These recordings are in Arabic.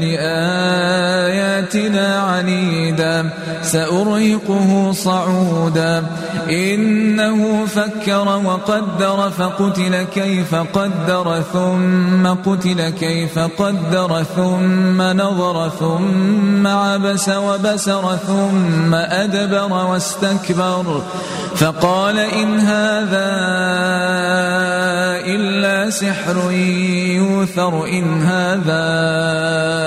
لآياتنا عنيدا سأرهقه صعودا. إنه فكر وقدر فقتل كيف قدر ثم قتل كيف قدر ثم نظر ثم عبس وبسر ثم أدبر واستكبر. فقال إن هذا إلا سحر يوثر إن هذا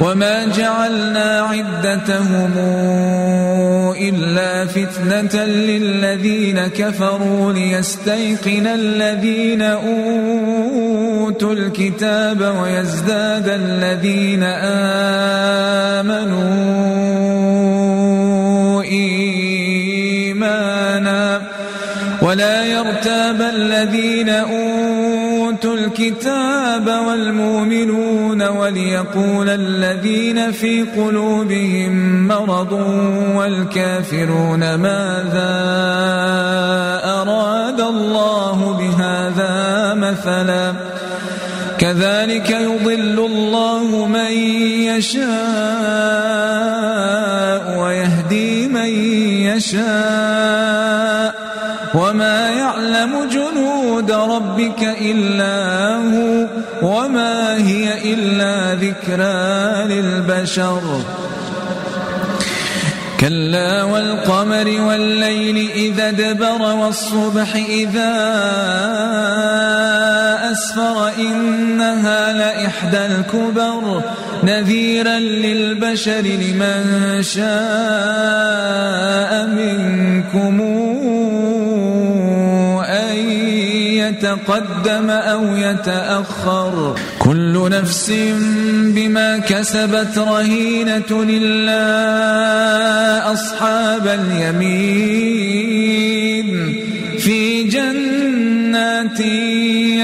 وما جعلنا عدتهم إلا فتنة للذين كفروا ليستيقن الذين أوتوا الكتاب ويزداد الذين آمنوا إيمانا. ولا يرتاب الذين أوتوا الكتاب والمؤمنون وليقول الذين في قلوبهم مرض والكافرون ماذا أراد الله بهذا مثلا كذلك يضل الله من يشاء ويهدي من يشاء وما يعلم جنود ربك إلا هو وما هي إلا ذكرى للبشر كلا والقمر والليل إذا دبر والصبح إذا أسفر إنها لإحدى الكبر نذيرا للبشر لمن شاء منكم أن يتقدم أو يتأخر. كل نفس بما كسبت رهينة إلا أصحاب اليمين.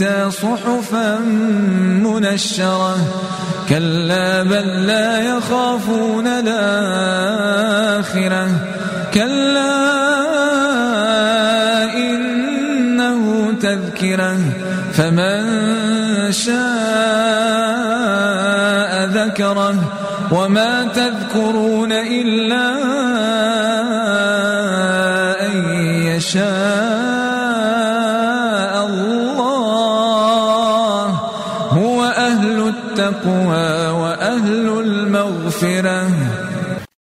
يؤتى صحفا منشرة. كلا بل لا يخافون الآخرة. كلا إنه تذكرة. فمن شاء ذكره. وما تذكرون إلا أن يشاء. التقوى وأهل المغفرة.